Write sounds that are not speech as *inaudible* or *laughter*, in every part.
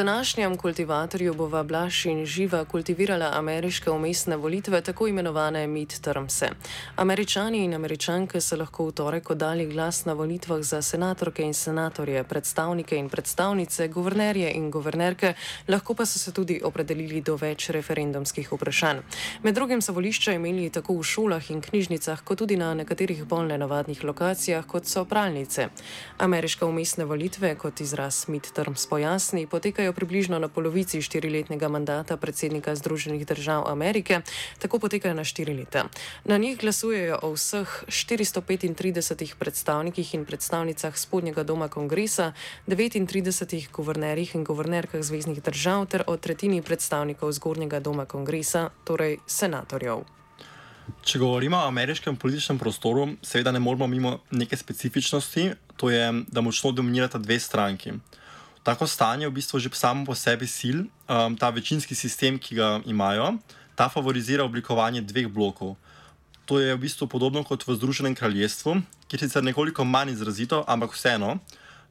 Današnjem kultivatorju bova Blaž in Živa kultivirala ameriške umestne volitve, tako imenovane midtermse. Američani in američanke so lahko v torek oddali glas na volitvah za senatorke in senatorje, predstavnike in predstavnice, guvernerje in guvernerke, lahko pa so se tudi opredelili do več referendumskih vprašanj. Med drugim so volišča imeli tako v šolah in knjižnicah, kot tudi na nekaterih bolj nenavadnih lokacijah, kot so pralnice. Ameriške umestne volitve, kot izraz midterms pojasni, potekajo potekajo približno na polovici štiriletnega mandata predsednika Združenih držav Amerike, tako potekajo na štiri leta. Na njih glasujejo o vseh 435 predstavnikih in predstavnicah spodnjega doma kongresa, 39 guvernerjih in guvernerkah zvezdnih držav ter o tretjini predstavnikov zgornjega doma kongresa, torej senatorjev. Če govorimo o ameriškem političnem prostoru, seveda ne moramo mimo neke specifičnosti, to je, da močno dominirata dve stranki tako stanje v bistvu že samo po sebi sil, um, ta večinski sistem, ki ga imajo, ta favorizira oblikovanje dveh blokov. To je v bistvu podobno kot v Združenem kraljestvu, kjer sicer nekoliko manj izrazito, ampak vseeno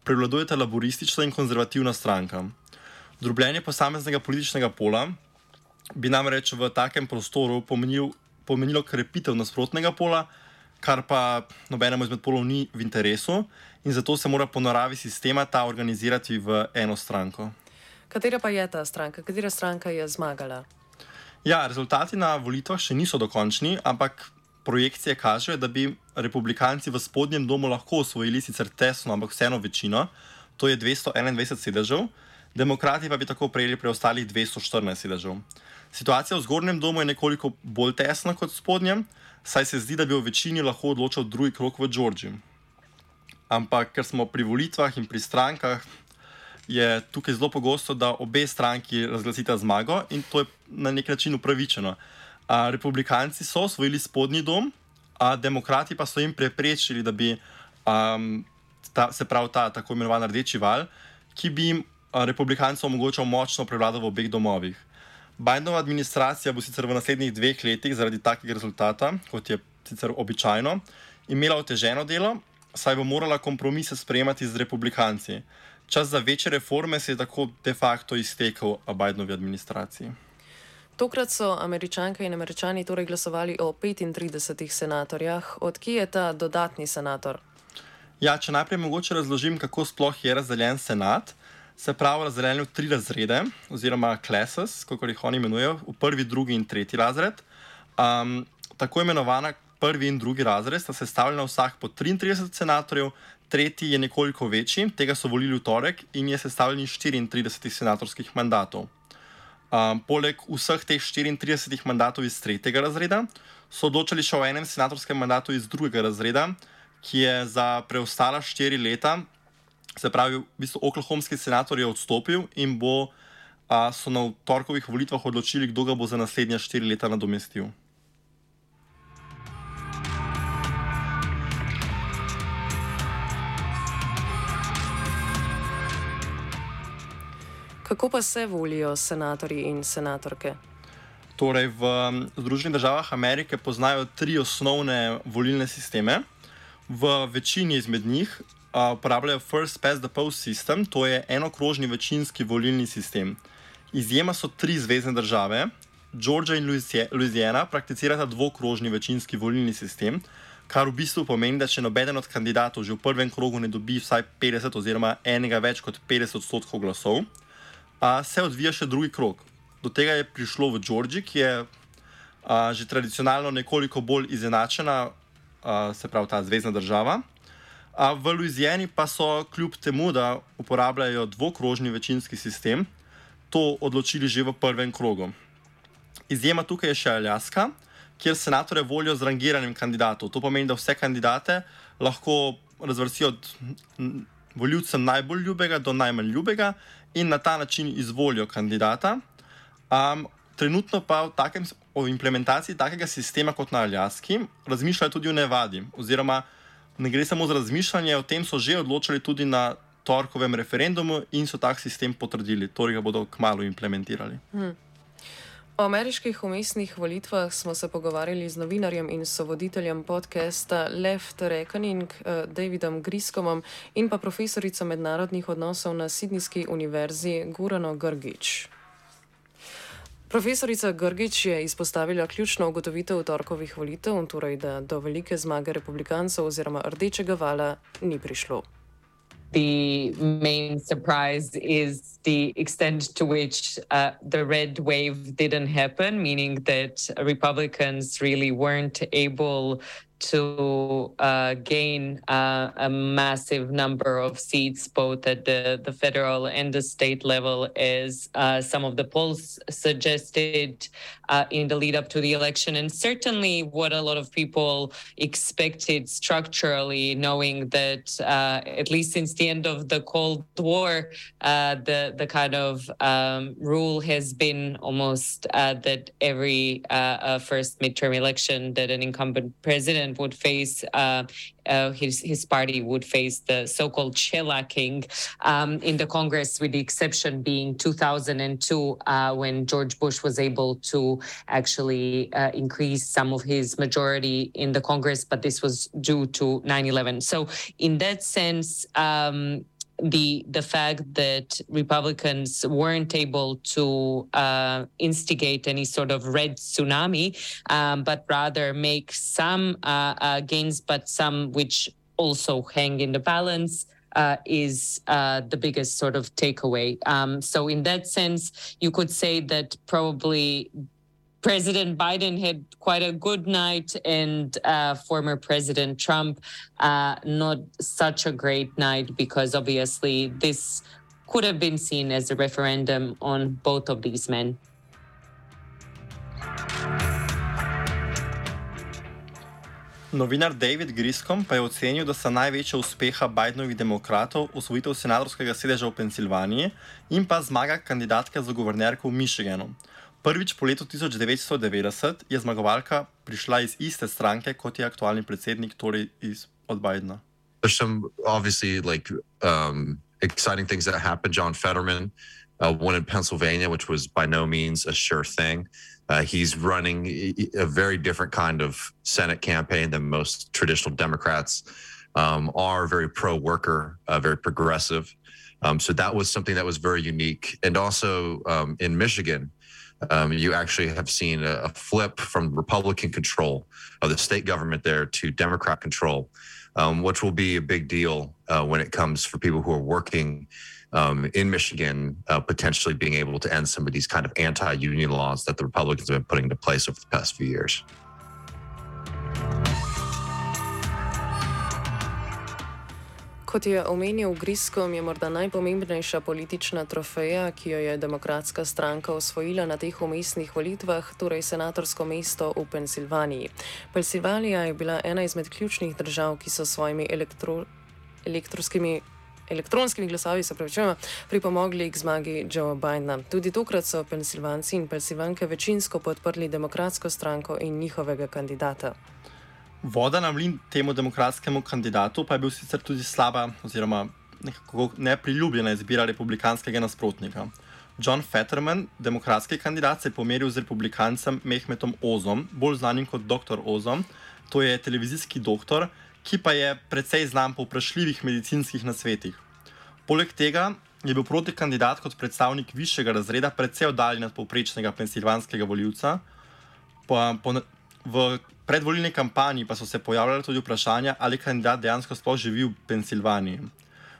prevladujeta laboristična in konzervativna stranka. Drobljenje posameznega političnega pola bi namreč v takem prostoru pomenil, pomenilo krepitev nasprotnega pola, kar pa nobenemu izmed polov ni v interesu, in zato se mora po naravi sistema ta organizirati v eno stranko. Katera pa je ta stranka, katera stranka je zmagala? Ja, rezultati na volitvah še niso dokončni, ampak projekcije kažejo, da bi republikanci v spodnjem domu lahko osvojili sicer tesno, ampak vseeno večino, to je 221 sedežev, demokrati pa bi tako prejeli preostalih 214 sedežev. Situacija v zgornjem domu je nekoliko bolj tesna kot v spodnjem, saj se zdi, da bi v večini lahko odločil drugi krok v Džordžiji. Ampak ker smo pri volitvah in pri strankah, je tukaj zelo pogosto, da obe stranki razglasita zmago in to je na nek način upravičeno. A, republikanci so osvojili spodnji dom, a demokrati pa so jim preprečili, da bi um, ta, se pravi ta tako imenovan rdeči val, ki bi jim republikancem omogočal močno prevlado v obeh domovih. Bidenova administracija bo sicer v naslednjih dveh letih zaradi takega rezultata, kot je sicer običajno, imela oteženo delo, saj bo morala kompromise sprejemati z republikanci. Čas za večje reforme se je tako de facto iztekel v Bidenovi administraciji. Tokrat so američanke in američani torej glasovali o 35 senatorjah. Odkje je ta dodatni senator? Ja, če najprej mogoče razložim, kako sploh je razdeljen senat. Se pravi, razdeljen v tri razrede, oziroma classes, kako jih oni imenujejo, v prvi, drugi in tretji razred. Um, tako imenovana prvi in drugi razred sta sestavljena vsak po 33 senatorjev, tretji je nekoliko večji, tega so volili v torek in je sestavljen iz 34 senatorskih mandatov. Um, poleg vseh teh 34 mandatov iz tretjega razreda so odločili še o enem senatorskem mandatu iz drugega razreda, ki je za preostala štiri leta, se pravi, v bistvu oklahomski senator je odstopil in bo, uh, so na torkovih volitvah odločili, kdo ga bo za naslednja štiri leta nadomestil. Kako pa se volijo senatorji in senatorke? Torej, v Združenih državah Amerike poznajo tri osnovne volilne sisteme. V večini izmed njih uh, uporabljajo First Past the Post System, to je enokrožni večinski volilni sistem. Izjema so tri zvezdne države, Georgia in Louisiana prakticirata dvokrožni večinski volilni sistem, kar v bistvu pomeni, da če nobeden od kandidatov že v prvem krogu ne dobi vsaj 50 oziroma enega več kot 50 odstotkov glasov, uh, se odvija še drugi krog. Do tega je prišlo v Georgiji, ki je a, že tradicionalno nekoliko bolj izenačena, a, se pravi ta zvezdna država. A v Louisiani pa so kljub temu, da uporabljajo dvokrožni večinski sistem, to odločili že v prvem krogu. Izjema tukaj je še Aljaska, kjer senatore volijo z rangiranjem kandidatov. To pomeni, da vse kandidate lahko razvrstijo od voljivcem najbolj ljubega do najmanj ljubega in na ta način izvolijo kandidata. Um, trenutno pa v takem, o implementaciji takega sistema kot na Aljaski razmišljajo tudi o nevadi. Oziroma, ne gre samo za razmišljanje, o tem so že odločili tudi na torkovem referendumu in so tak sistem potrdili, torej ga bodo kmalo implementirali. Hmm. O ameriških umestnih volitvah smo se pogovarjali z novinarjem in sovoditeljem podcasta Left Reckoning, uh, Davidom Griskomom in pa profesorico mednarodnih odnosov na Sidnijski univerzi Gurano Grgič. Profesorica Grgič je izpostavila ključno ugotovitev torkovih volitev, torej da do velike zmage republikancev oziroma rdečega vala ni prišlo. The main surprise is the extent to which uh, the red wave didn't happen, meaning that Republicans really weren't able to uh, gain uh, a massive number of seats, both at the, the federal and the state level, as uh, some of the polls suggested uh, in the lead up to the election. And certainly what a lot of people expected structurally, knowing that uh, at least since the end of the Cold War, uh, the, the kind of um, rule has been almost that every first midterm election that an incumbent president would face, uh, uh, his, his party would face the so called shellacking um, in the Congress, with the exception being 2002, uh, when George Bush was able to actually uh, increase some of his majority in the Congress, but this was due to 9 11. So, in that sense, um, the the fact that Republicans weren't able to uh, instigate any sort of red tsunami, um, but rather make some uh, uh, gains, but some which also hang in the balance. Uh, is uh, the biggest sort of takeaway. Um, so, in that sense, you could say that probably President Biden had quite a good night, and uh, former President Trump uh, not such a great night because obviously this could have been seen as a referendum on both of these men. Novinar David Griscom pa je ocenil, da sta največja uspeha Bidenovih demokratov osvojitev senatorskega sedeža v Pensilvaniji in pa zmaga kandidatka za guvernerko v Michiganu. Prvič po letu 1990 je zmagovalka prišla iz iste stranke kot je aktualni predsednik, torej iz, od Bidna. There's some obviously like um, exciting things that happened. John Fetterman uh, won in Pennsylvania, which was by no means a sure thing. Uh, he's running a very different kind of Senate campaign than most traditional Democrats um, are. Very pro-worker, uh, very progressive. Um, so that was something that was very unique. And also um, in Michigan, um, you actually have seen a, a, flip from Republican control of the state government there to Democrat control, um, which will be a big deal uh, when it comes for people who are working um, in Michigan, uh, potentially being able to end some of these kind of anti union laws that the Republicans have been putting into place over the past few years. Kot je omenil Griskom, je morda najpomembnejša politična trofeja, ki jo je demokratska stranka osvojila na teh umestnih volitvah, torej senatorsko mesto v Pensilvaniji. Pensilvanija je bila ena izmed ključnih držav, ki so s svojimi elektro, elektronskimi. Elektronskimi glasovi so pravičeno pripomogli k zmagi Joe Bidena. Tudi tokrat so Pensilvanci in Pensilvanke večinsko podprli demokratsko stranko in njihovega kandidata. Voda na mlin temu demokratskemu kandidatu pa je bil sicer tudi slaba oziroma nekako nepriljubljena izbira republikanskega nasprotnika. John Fetterman, demokratski kandidat, se je pomeril z republikancem Mehmetom Ozom, bolj znanim kot dr. Ozom. To je televizijski doktor, ki pa je precej znan po vprašljivih medicinskih nasvetih. Poleg tega je bil proti kandidat kot predstavnik višjega razreda precej oddaljen od povprečnega pensilvanskega voljivca. Po, po, v predvolilni kampanji pa so se pojavljala tudi vprašanja, ali kandidat dejansko sploh živi v Pensilvaniji.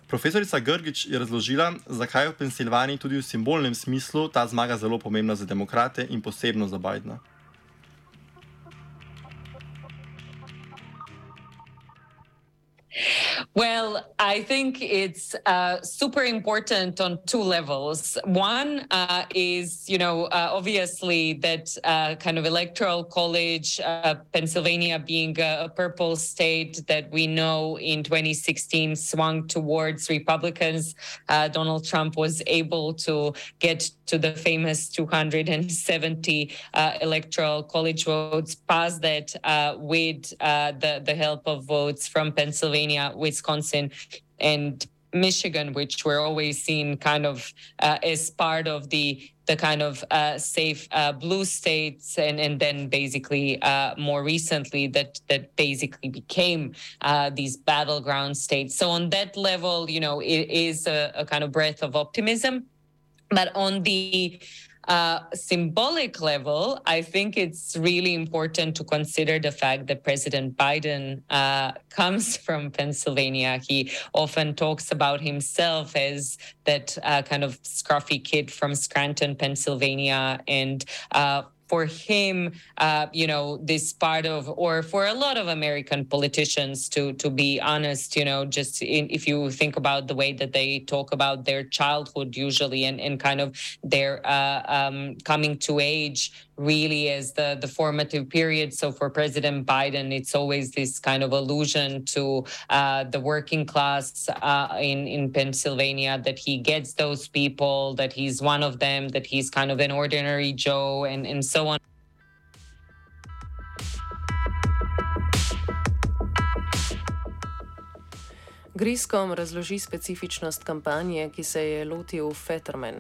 Profesorica Grgič je razložila, zakaj je v Pensilvaniji tudi v simbolnem smislu ta zmaga zelo pomembna za demokrate in posebno za Bidna. Well, I think it's uh, super important on two levels. One uh, is, you know, uh, obviously that uh, kind of electoral college, uh, Pennsylvania being a, purple state that we know in 2016 swung towards Republicans. Uh, Donald Trump was able to get to the famous 270 electoral college votes, pass that with the, the help of votes from Pennsylvania. Wisconsin, and Michigan, which were always seen kind of uh, as part of the the kind of uh, safe uh, blue states, and and then basically uh, more recently that that basically became uh, these battleground states. So on that level, you know, it is a, a kind of breath of optimism. But on the symbolic level, I think it's really important to consider the fact that President Biden uh, *laughs* comes from Pennsylvania. He often talks about himself as that uh, kind of scruffy kid from Scranton, Pennsylvania, and uh, for him, uh, you know, this part of, or for a lot of American politicians, to to be honest, you know, just in, if you think about the way that they talk about their childhood usually and, and kind of their uh, um, coming to age really as the the formative period. So for President Biden, it's always this kind of allusion to uh, the working class uh, in in Pennsylvania that he gets those people, that he's one of them, that he's kind of an ordinary Joe, and and so on. Griskom razloži specifičnost kampanje, ki se je lotil Fetterman.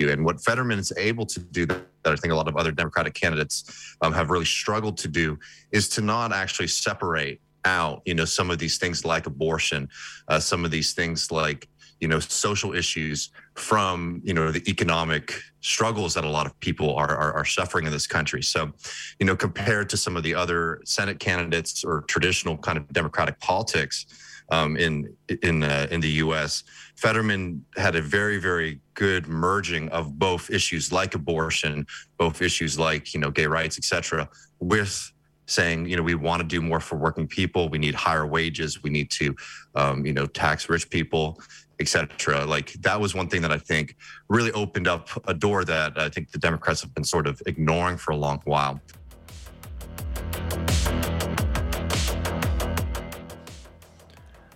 And what Fetterman is able to do that I think a lot of other Democratic candidates um, have really struggled to do is to not actually separate out, you know, some of these things like abortion, uh, some of these things like, you know, social issues from, you know, the economic struggles that a lot of people are, are, are suffering in this country. So, you know, compared to some of the other Senate candidates or traditional kind of Democratic politics, um, in in uh, in the U.S. Fetterman had a very very good merging of both issues like abortion, both issues like you know gay rights, etc., with saying you know we want to do more for working people. We need higher wages. We need to um, you know tax rich people. Etc. Like that was one thing that I think really opened up a door that I think the Democrats have been sort of ignoring for a long while.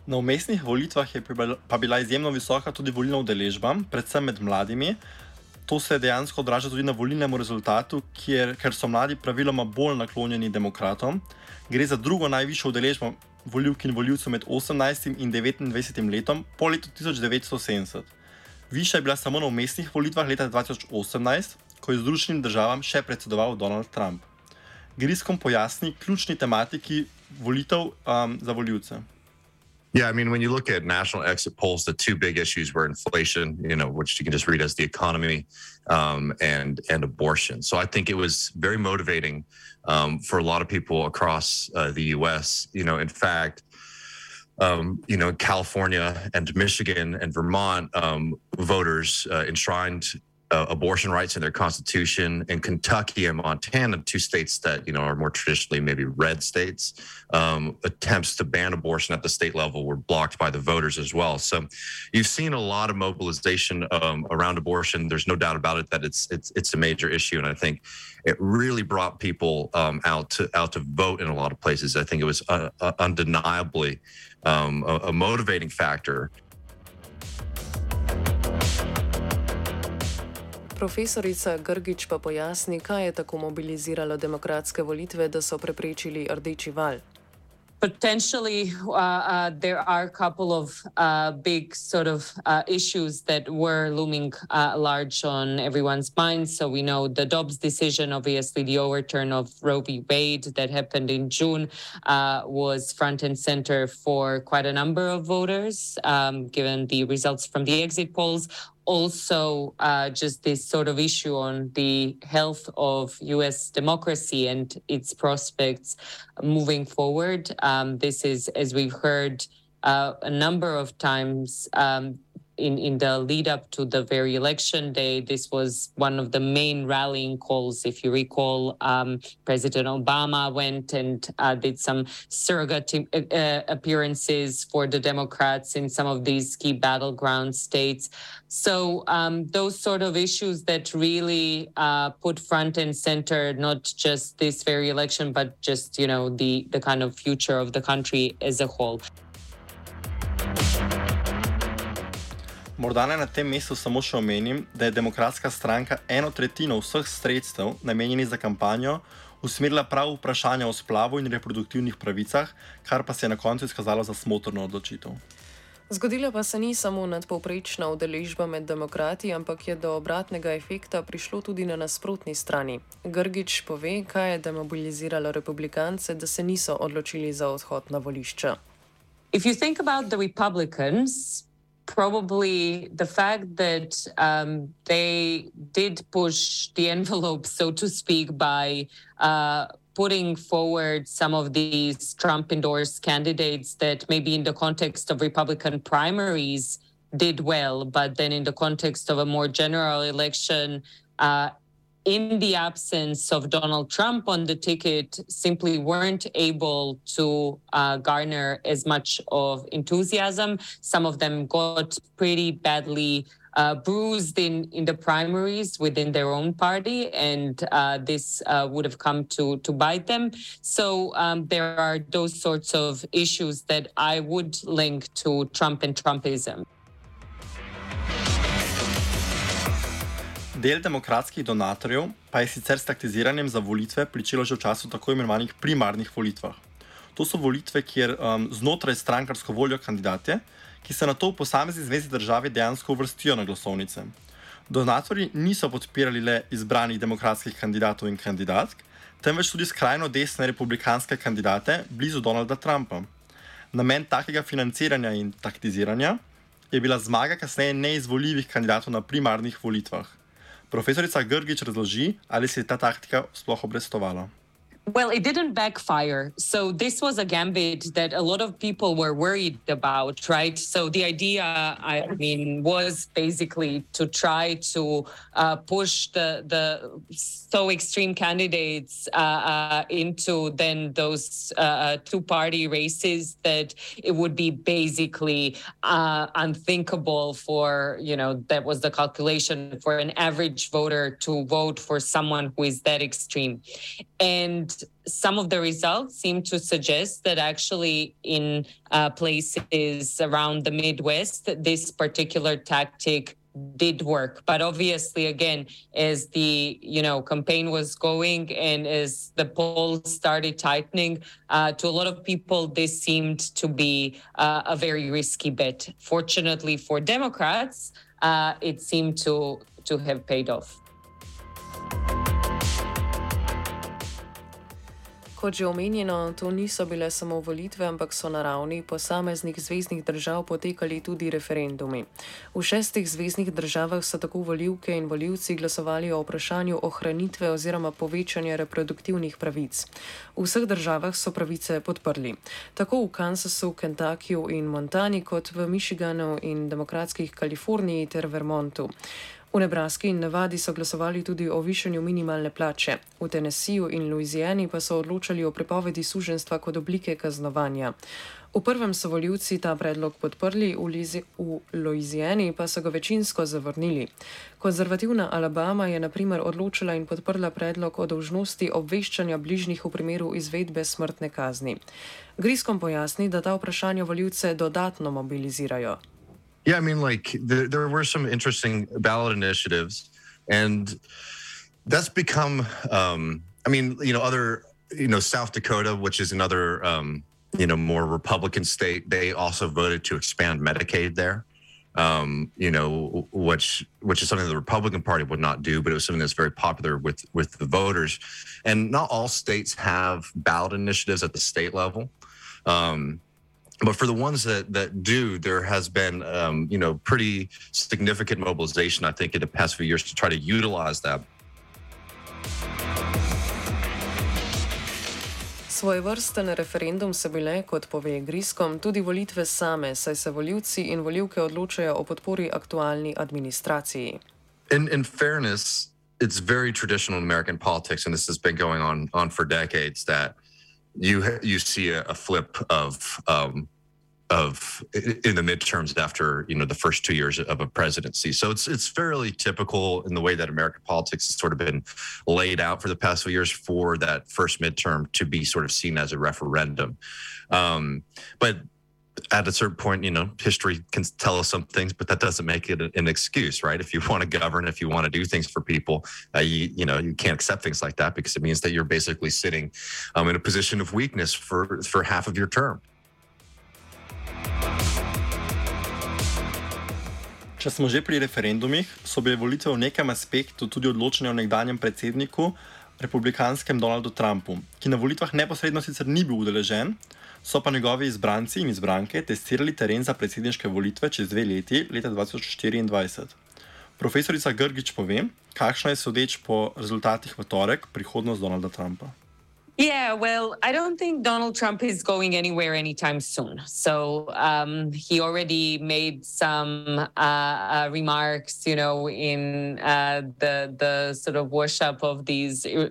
Na umestnih volitvah je pa bila izjemno visoka tudi volilna udeležba, predvsem med mladimi. To se dejansko odraža tudi na volilnem rezultatu, kjer, ker so mladi praviloma bolj naklonjeni demokratom. Gre za drugo najvišjo udeležbo voljivk in voljivcev med 18 in 29 letom po letu 1970. Višja je bila samo na umestnih volitvah leta 2018, ko je Združenim državam še predsedoval Donald Trump. Griskom pojasni ključni tematiki volitev um, za voljivce. Yeah, I mean, when you look at national exit polls, the two big issues were inflation, you know, which you can just read as the economy, um, and and abortion. So I think it was very motivating um, for a lot of people across uh, the U.S. You know, in fact, um, you know, California and Michigan and Vermont um, voters uh, enshrined uh, abortion rights in their constitution. In Kentucky and Montana, two states that you know are more traditionally maybe red states, um, attempts to ban abortion at the state level were blocked by the voters as well. So you've seen a lot of mobilization um, around abortion. There's no doubt about it that it's it's it's a major issue, and I think it really brought people um, out to out to vote in a lot of places. I think it was uh, uh, undeniably um, a, a motivating factor Profesorica Grgič pa pojasni, kaj je tako mobiliziralo demokratske volitve, da so preprečili rdeči val. potentially uh, uh, there are a couple of uh, big sort of uh, issues that were looming uh, large on everyone's minds. So we know the Dobbs decision, obviously the overturn of Roe v. Wade that happened in June uh, was front and center for quite a number of voters, um, given the results from the exit polls also uh, just this sort of issue on the health of US democracy and its prospects moving forward. Um, this is, as we've heard uh, a number of times, um, in, in the lead up to the very election day, this was one of the main rallying calls. If you recall, um, President Obama went and uh, did some surrogate uh, uh, appearances for the Democrats in some of these key battleground states. So um, those sort of issues that really uh, put front and center not just this very election, but just you know the the kind of future of the country as a whole. Morda naj na tem mestu samo še omenim, da je demokratska stranka eno tretjino vseh sredstev, namenjenih za kampanjo, usmerila prav v vprašanja o splavu in reproduktivnih pravicah, kar pa se je na koncu izkazalo za smotrno odločitev. Zgodila pa se ni samo nadpovprečna udeležba med demokrati, ampak je do obratnega efekta prišlo tudi na nasprotni strani. Grgič pove, kaj je demobiliziralo republikance, da se niso odločili za odhod na volišča. If you think about the Republicans, probably the fact that um, they did push the *laughs* envelope, so to speak, by uh, putting forward some of these Trump endorsed candidates that maybe in the context of Republican primaries did well, but then in the context of a more general election, uh, in the absence of Donald Trump on the ticket, simply weren't able to uh, garner as much of enthusiasm. Some of them got pretty badly uh, bruised in, in the primaries within their own party, and uh, this uh, would have come to, to bite them. So um, there are those sorts of issues that I would link to Trump and Trumpism. Del demokratskih donatorjev pa je sicer s taktiziranjem za volitve pričelo že v času tako imenovanih primarnih volitvah. To so volitve, kjer um, znotraj strankarsko voljo kandidate, ki se na to v posamezni zvezi države dejansko uvrstijo na glasovnice. Donatorji niso podpirali le izbranih demokratskih kandidatov in kandidatk, temveč tudi skrajno desne republikanske kandidate blizu Donalda Trumpa. Namen takega financiranja in taktiziranja je bila zmaga kasneje neizvoljivih kandidatov na primarnih volitvah. Profesorica Grgič razloži, ali se je ta taktika sploh obrestovala. Well, it didn't backfire. So this was a gambit that a lot of people were worried about, right? So the idea, I mean, was basically to try to uh, push the the so extreme candidates uh, uh, into then those uh, uh, two party races that it would be basically uh, unthinkable for you know that was the calculation for an average voter to vote for someone who is that extreme, and some of the results seem to suggest that actually in uh, places around the Midwest, this particular tactic did work. But obviously again as the you know campaign was going and as the polls started tightening uh, to a lot of people this seemed to be uh, a very risky bet. Fortunately for democrats uh, it seemed to to have paid off Kot že omenjeno, to niso bile samo volitve, ampak so na ravni posameznih zvezdnih držav potekali tudi referendumi. V šestih zvezdnih državah so tako voljivke in voljivci glasovali o vprašanju ohranitve oziroma povečanja reproduktivnih pravic. V vseh državah so pravice podprli. Tako v Kansasu, Kentuckyju in Montani, kot v Michiganu in demokratskih Kaliforniji ter Vermontu. V Nebraski in Nevadi so glasovali tudi o višanju minimalne plače, v Tennesseeju in Louisiani pa so odločali o prepovedi suženstva kot oblike kaznovanja. V prvem so voljivci ta predlog podprli, v, Lizi, v Louisiani pa so ga večinsko zavrnili. Konzervativna Alabama je naprimer odločila in podprla predlog o dolžnosti obveščanja bližnjih v primeru izvedbe smrtne kazni. Griskom pojasni, da ta vprašanja voljivce dodatno mobilizirajo. Yeah, I mean, like there, there were some interesting ballot initiatives, and that's become. Um, I mean, you know, other, you know, South Dakota, which is another, um, you know, more Republican state, they also voted to expand Medicaid there. Um, you know, which which is something the Republican Party would not do, but it was something that's very popular with with the voters. And not all states have ballot initiatives at the state level. Um, but for the ones that that do, there has been um, you know pretty significant mobilization, I think, in the past few years to try to utilize that. Svoj vrsten referendum so bile, kot pove Griskom, tudi volitve same, saj se voljivci in voljivke odločajo o podpori aktualni administraciji. In, in fairness, it's very traditional in American politics, and this has been going on on for decades. That you you see a, a flip of um, of in the midterms after you know the first two years of a presidency. So it's it's fairly typical in the way that American politics has sort of been laid out for the past few years for that first midterm to be sort of seen as a referendum. Um, but at a certain point, you know, history can tell us some things, but that doesn't make it an excuse, right? If you want to govern, if you want to do things for people, uh, you, you know, you can't accept things like that because it means that you're basically sitting um, in a position of weakness for for half of your term. Če smo že pri referendumih, so bile volitve v nekem aspektu tudi odločene o nekdanjem predsedniku, republikanskem Donaldu Trumpu, ki na volitvah neposredno sicer ni bil udeležen, so pa njegovi izbranci in izbranke testirali teren za predsedniške volitve čez dve leti, leta 2024. Profesorica Grgič pove, kakšna je sodeč po rezultatih v torek prihodnost Donalda Trumpa. Yeah, well, I don't think Donald Trump is going anywhere anytime soon. So um, he already made some uh, uh, remarks, you know, in uh, the the sort of worship of these uh,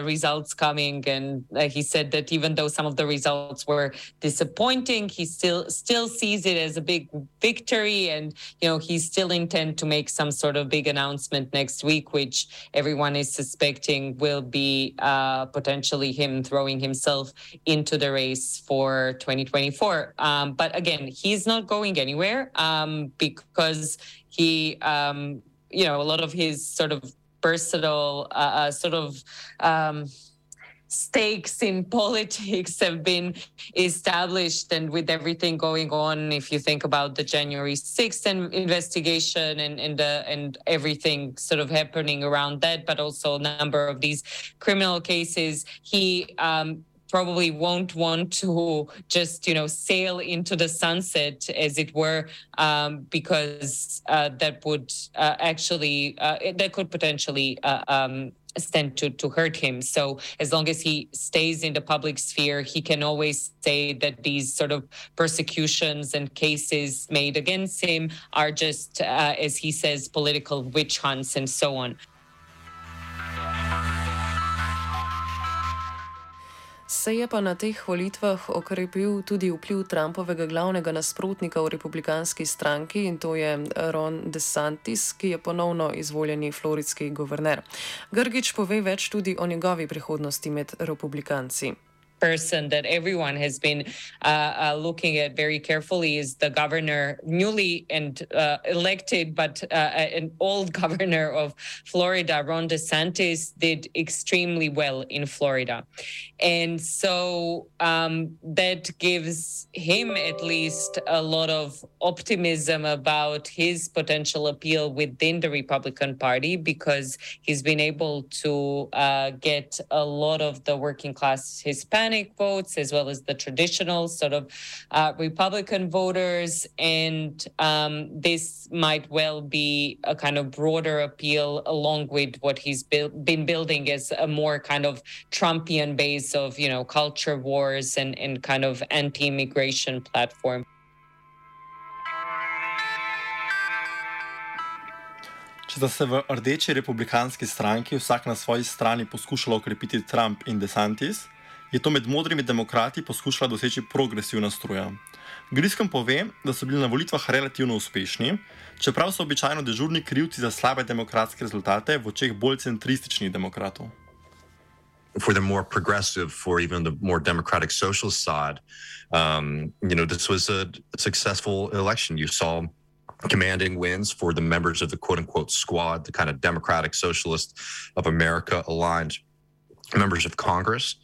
uh, results coming, and uh, he said that even though some of the results were disappointing, he still still sees it as a big victory, and you know, he still intend to make some sort of big announcement next week, which everyone is suspecting will be potentially him him throwing himself into the race for 2024. Um, but again, he's not going anywhere um, because he, um, you know, a lot of his sort of personal, uh, uh sort of, um, stakes in *laughs* politics have been established and with everything going on if you think about the january 6th investigation and and, uh, and everything sort of happening around that but also a number of these criminal cases he um, probably won't want to just you know sail into the sunset as it were um, because uh, that would uh, actually uh, that could potentially uh, um, stand to, to hurt him. So as long as he stays in the public sphere, he can always say that these sort of persecutions and cases made against him are just, uh, as he says, political witch hunts and so on. Se je pa na teh volitvah okrepil tudi vpliv Trumpovega glavnega nasprotnika v republikanski stranki in to je Ron DeSantis, ki je ponovno izvoljeni floridski guverner. Grgič pove več tudi o njegovi prihodnosti med republikanci. Person that everyone has been uh, uh, looking at very carefully is the governor, newly and uh, elected, but uh, an old *laughs* governor of Florida, Ron DeSantis, did extremely well in Florida. And so um, that gives him at least a lot of optimism about his potential appeal within the Republican Party because he's been able to uh, get a lot of the working class Hispanic Hispanic votes, as well as the traditional sort of uh, Republican voters. And um, this might well be a kind of broader appeal, along with what he's built, been building as a more kind of Trumpian base of, you know, culture wars and, and kind of anti immigration platform. Če sta se v rdeči republikanski stranki vsak na svoji strani poskušala okrepiti Trump in DeSantis, je to med modrimi demokrati poskušala doseči progresivna stroja. Griskom pove, da so bili na volitvah relativno uspešni, čeprav so običajno dežurni krivci za slabe demokratske rezultate v očeh bolj centrističnih demokratov. For the more progressive, for even the more democratic social side, um, you know, this was a successful election. You saw commanding wins for the members of the quote unquote squad, the kind of democratic socialist of America aligned members of Congress.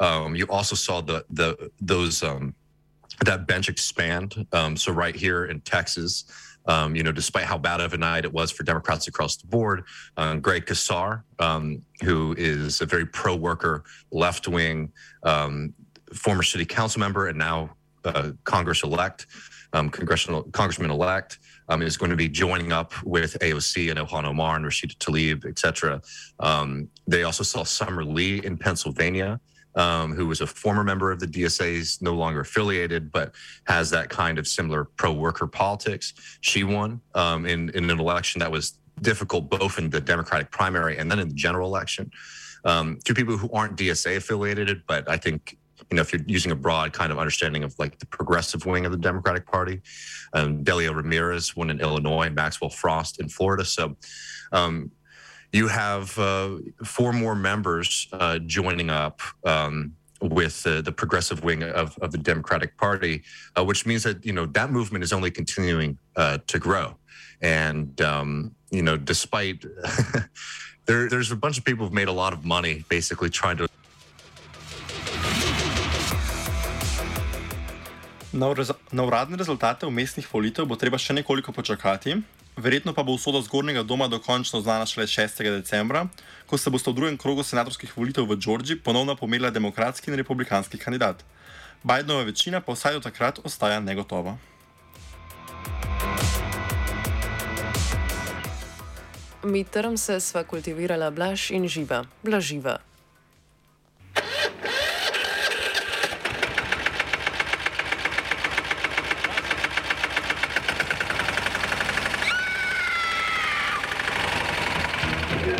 Um, you also saw the the those um, that bench expand. Um, so right here in Texas, um, you know, despite how bad of a night it was for Democrats across the board, um, Greg Casar, um, who is a very pro-worker, left-wing um, former city council member and now uh, Congress-elect, um, congressional congressman-elect, um, is going to be joining up with AOC and Ilhan Omar and Rashida Tlaib, et cetera. Um, they also saw Summer Lee in Pennsylvania, um, who was a former member of the DSA's, no longer affiliated, but has that kind of similar pro-worker politics. She won um, in, in an election that was difficult both in the Democratic primary and then in the general election. Um, two people who aren't DSA affiliated, but I think you know if you're using a broad kind of understanding of like the progressive wing of the Democratic Party, um, Delia Ramirez won in Illinois, Maxwell Frost in Florida. So um, you have uh, four more members uh, joining up um, with uh, the progressive wing of, of the Democratic Party, uh, which means that you know that movement is only continuing uh, to grow. And um, you know, despite *laughs* there, there's a bunch of people who've made a lot of money basically trying to. Na, na uradne rezultate umestnih volitev bo treba še nekoliko počakati, verjetno pa bo usoda zgornjega doma dokončno znana šele 6. decembra, ko se bosta v drugem krogu senatorskih volitev v Džordžiji ponovno pomerila demokratski in republikanski kandidat. Bidenova večina pa vsaj do takrat ostaja negotova. Midterm se sva kultivirala blaž in živa, blaživa.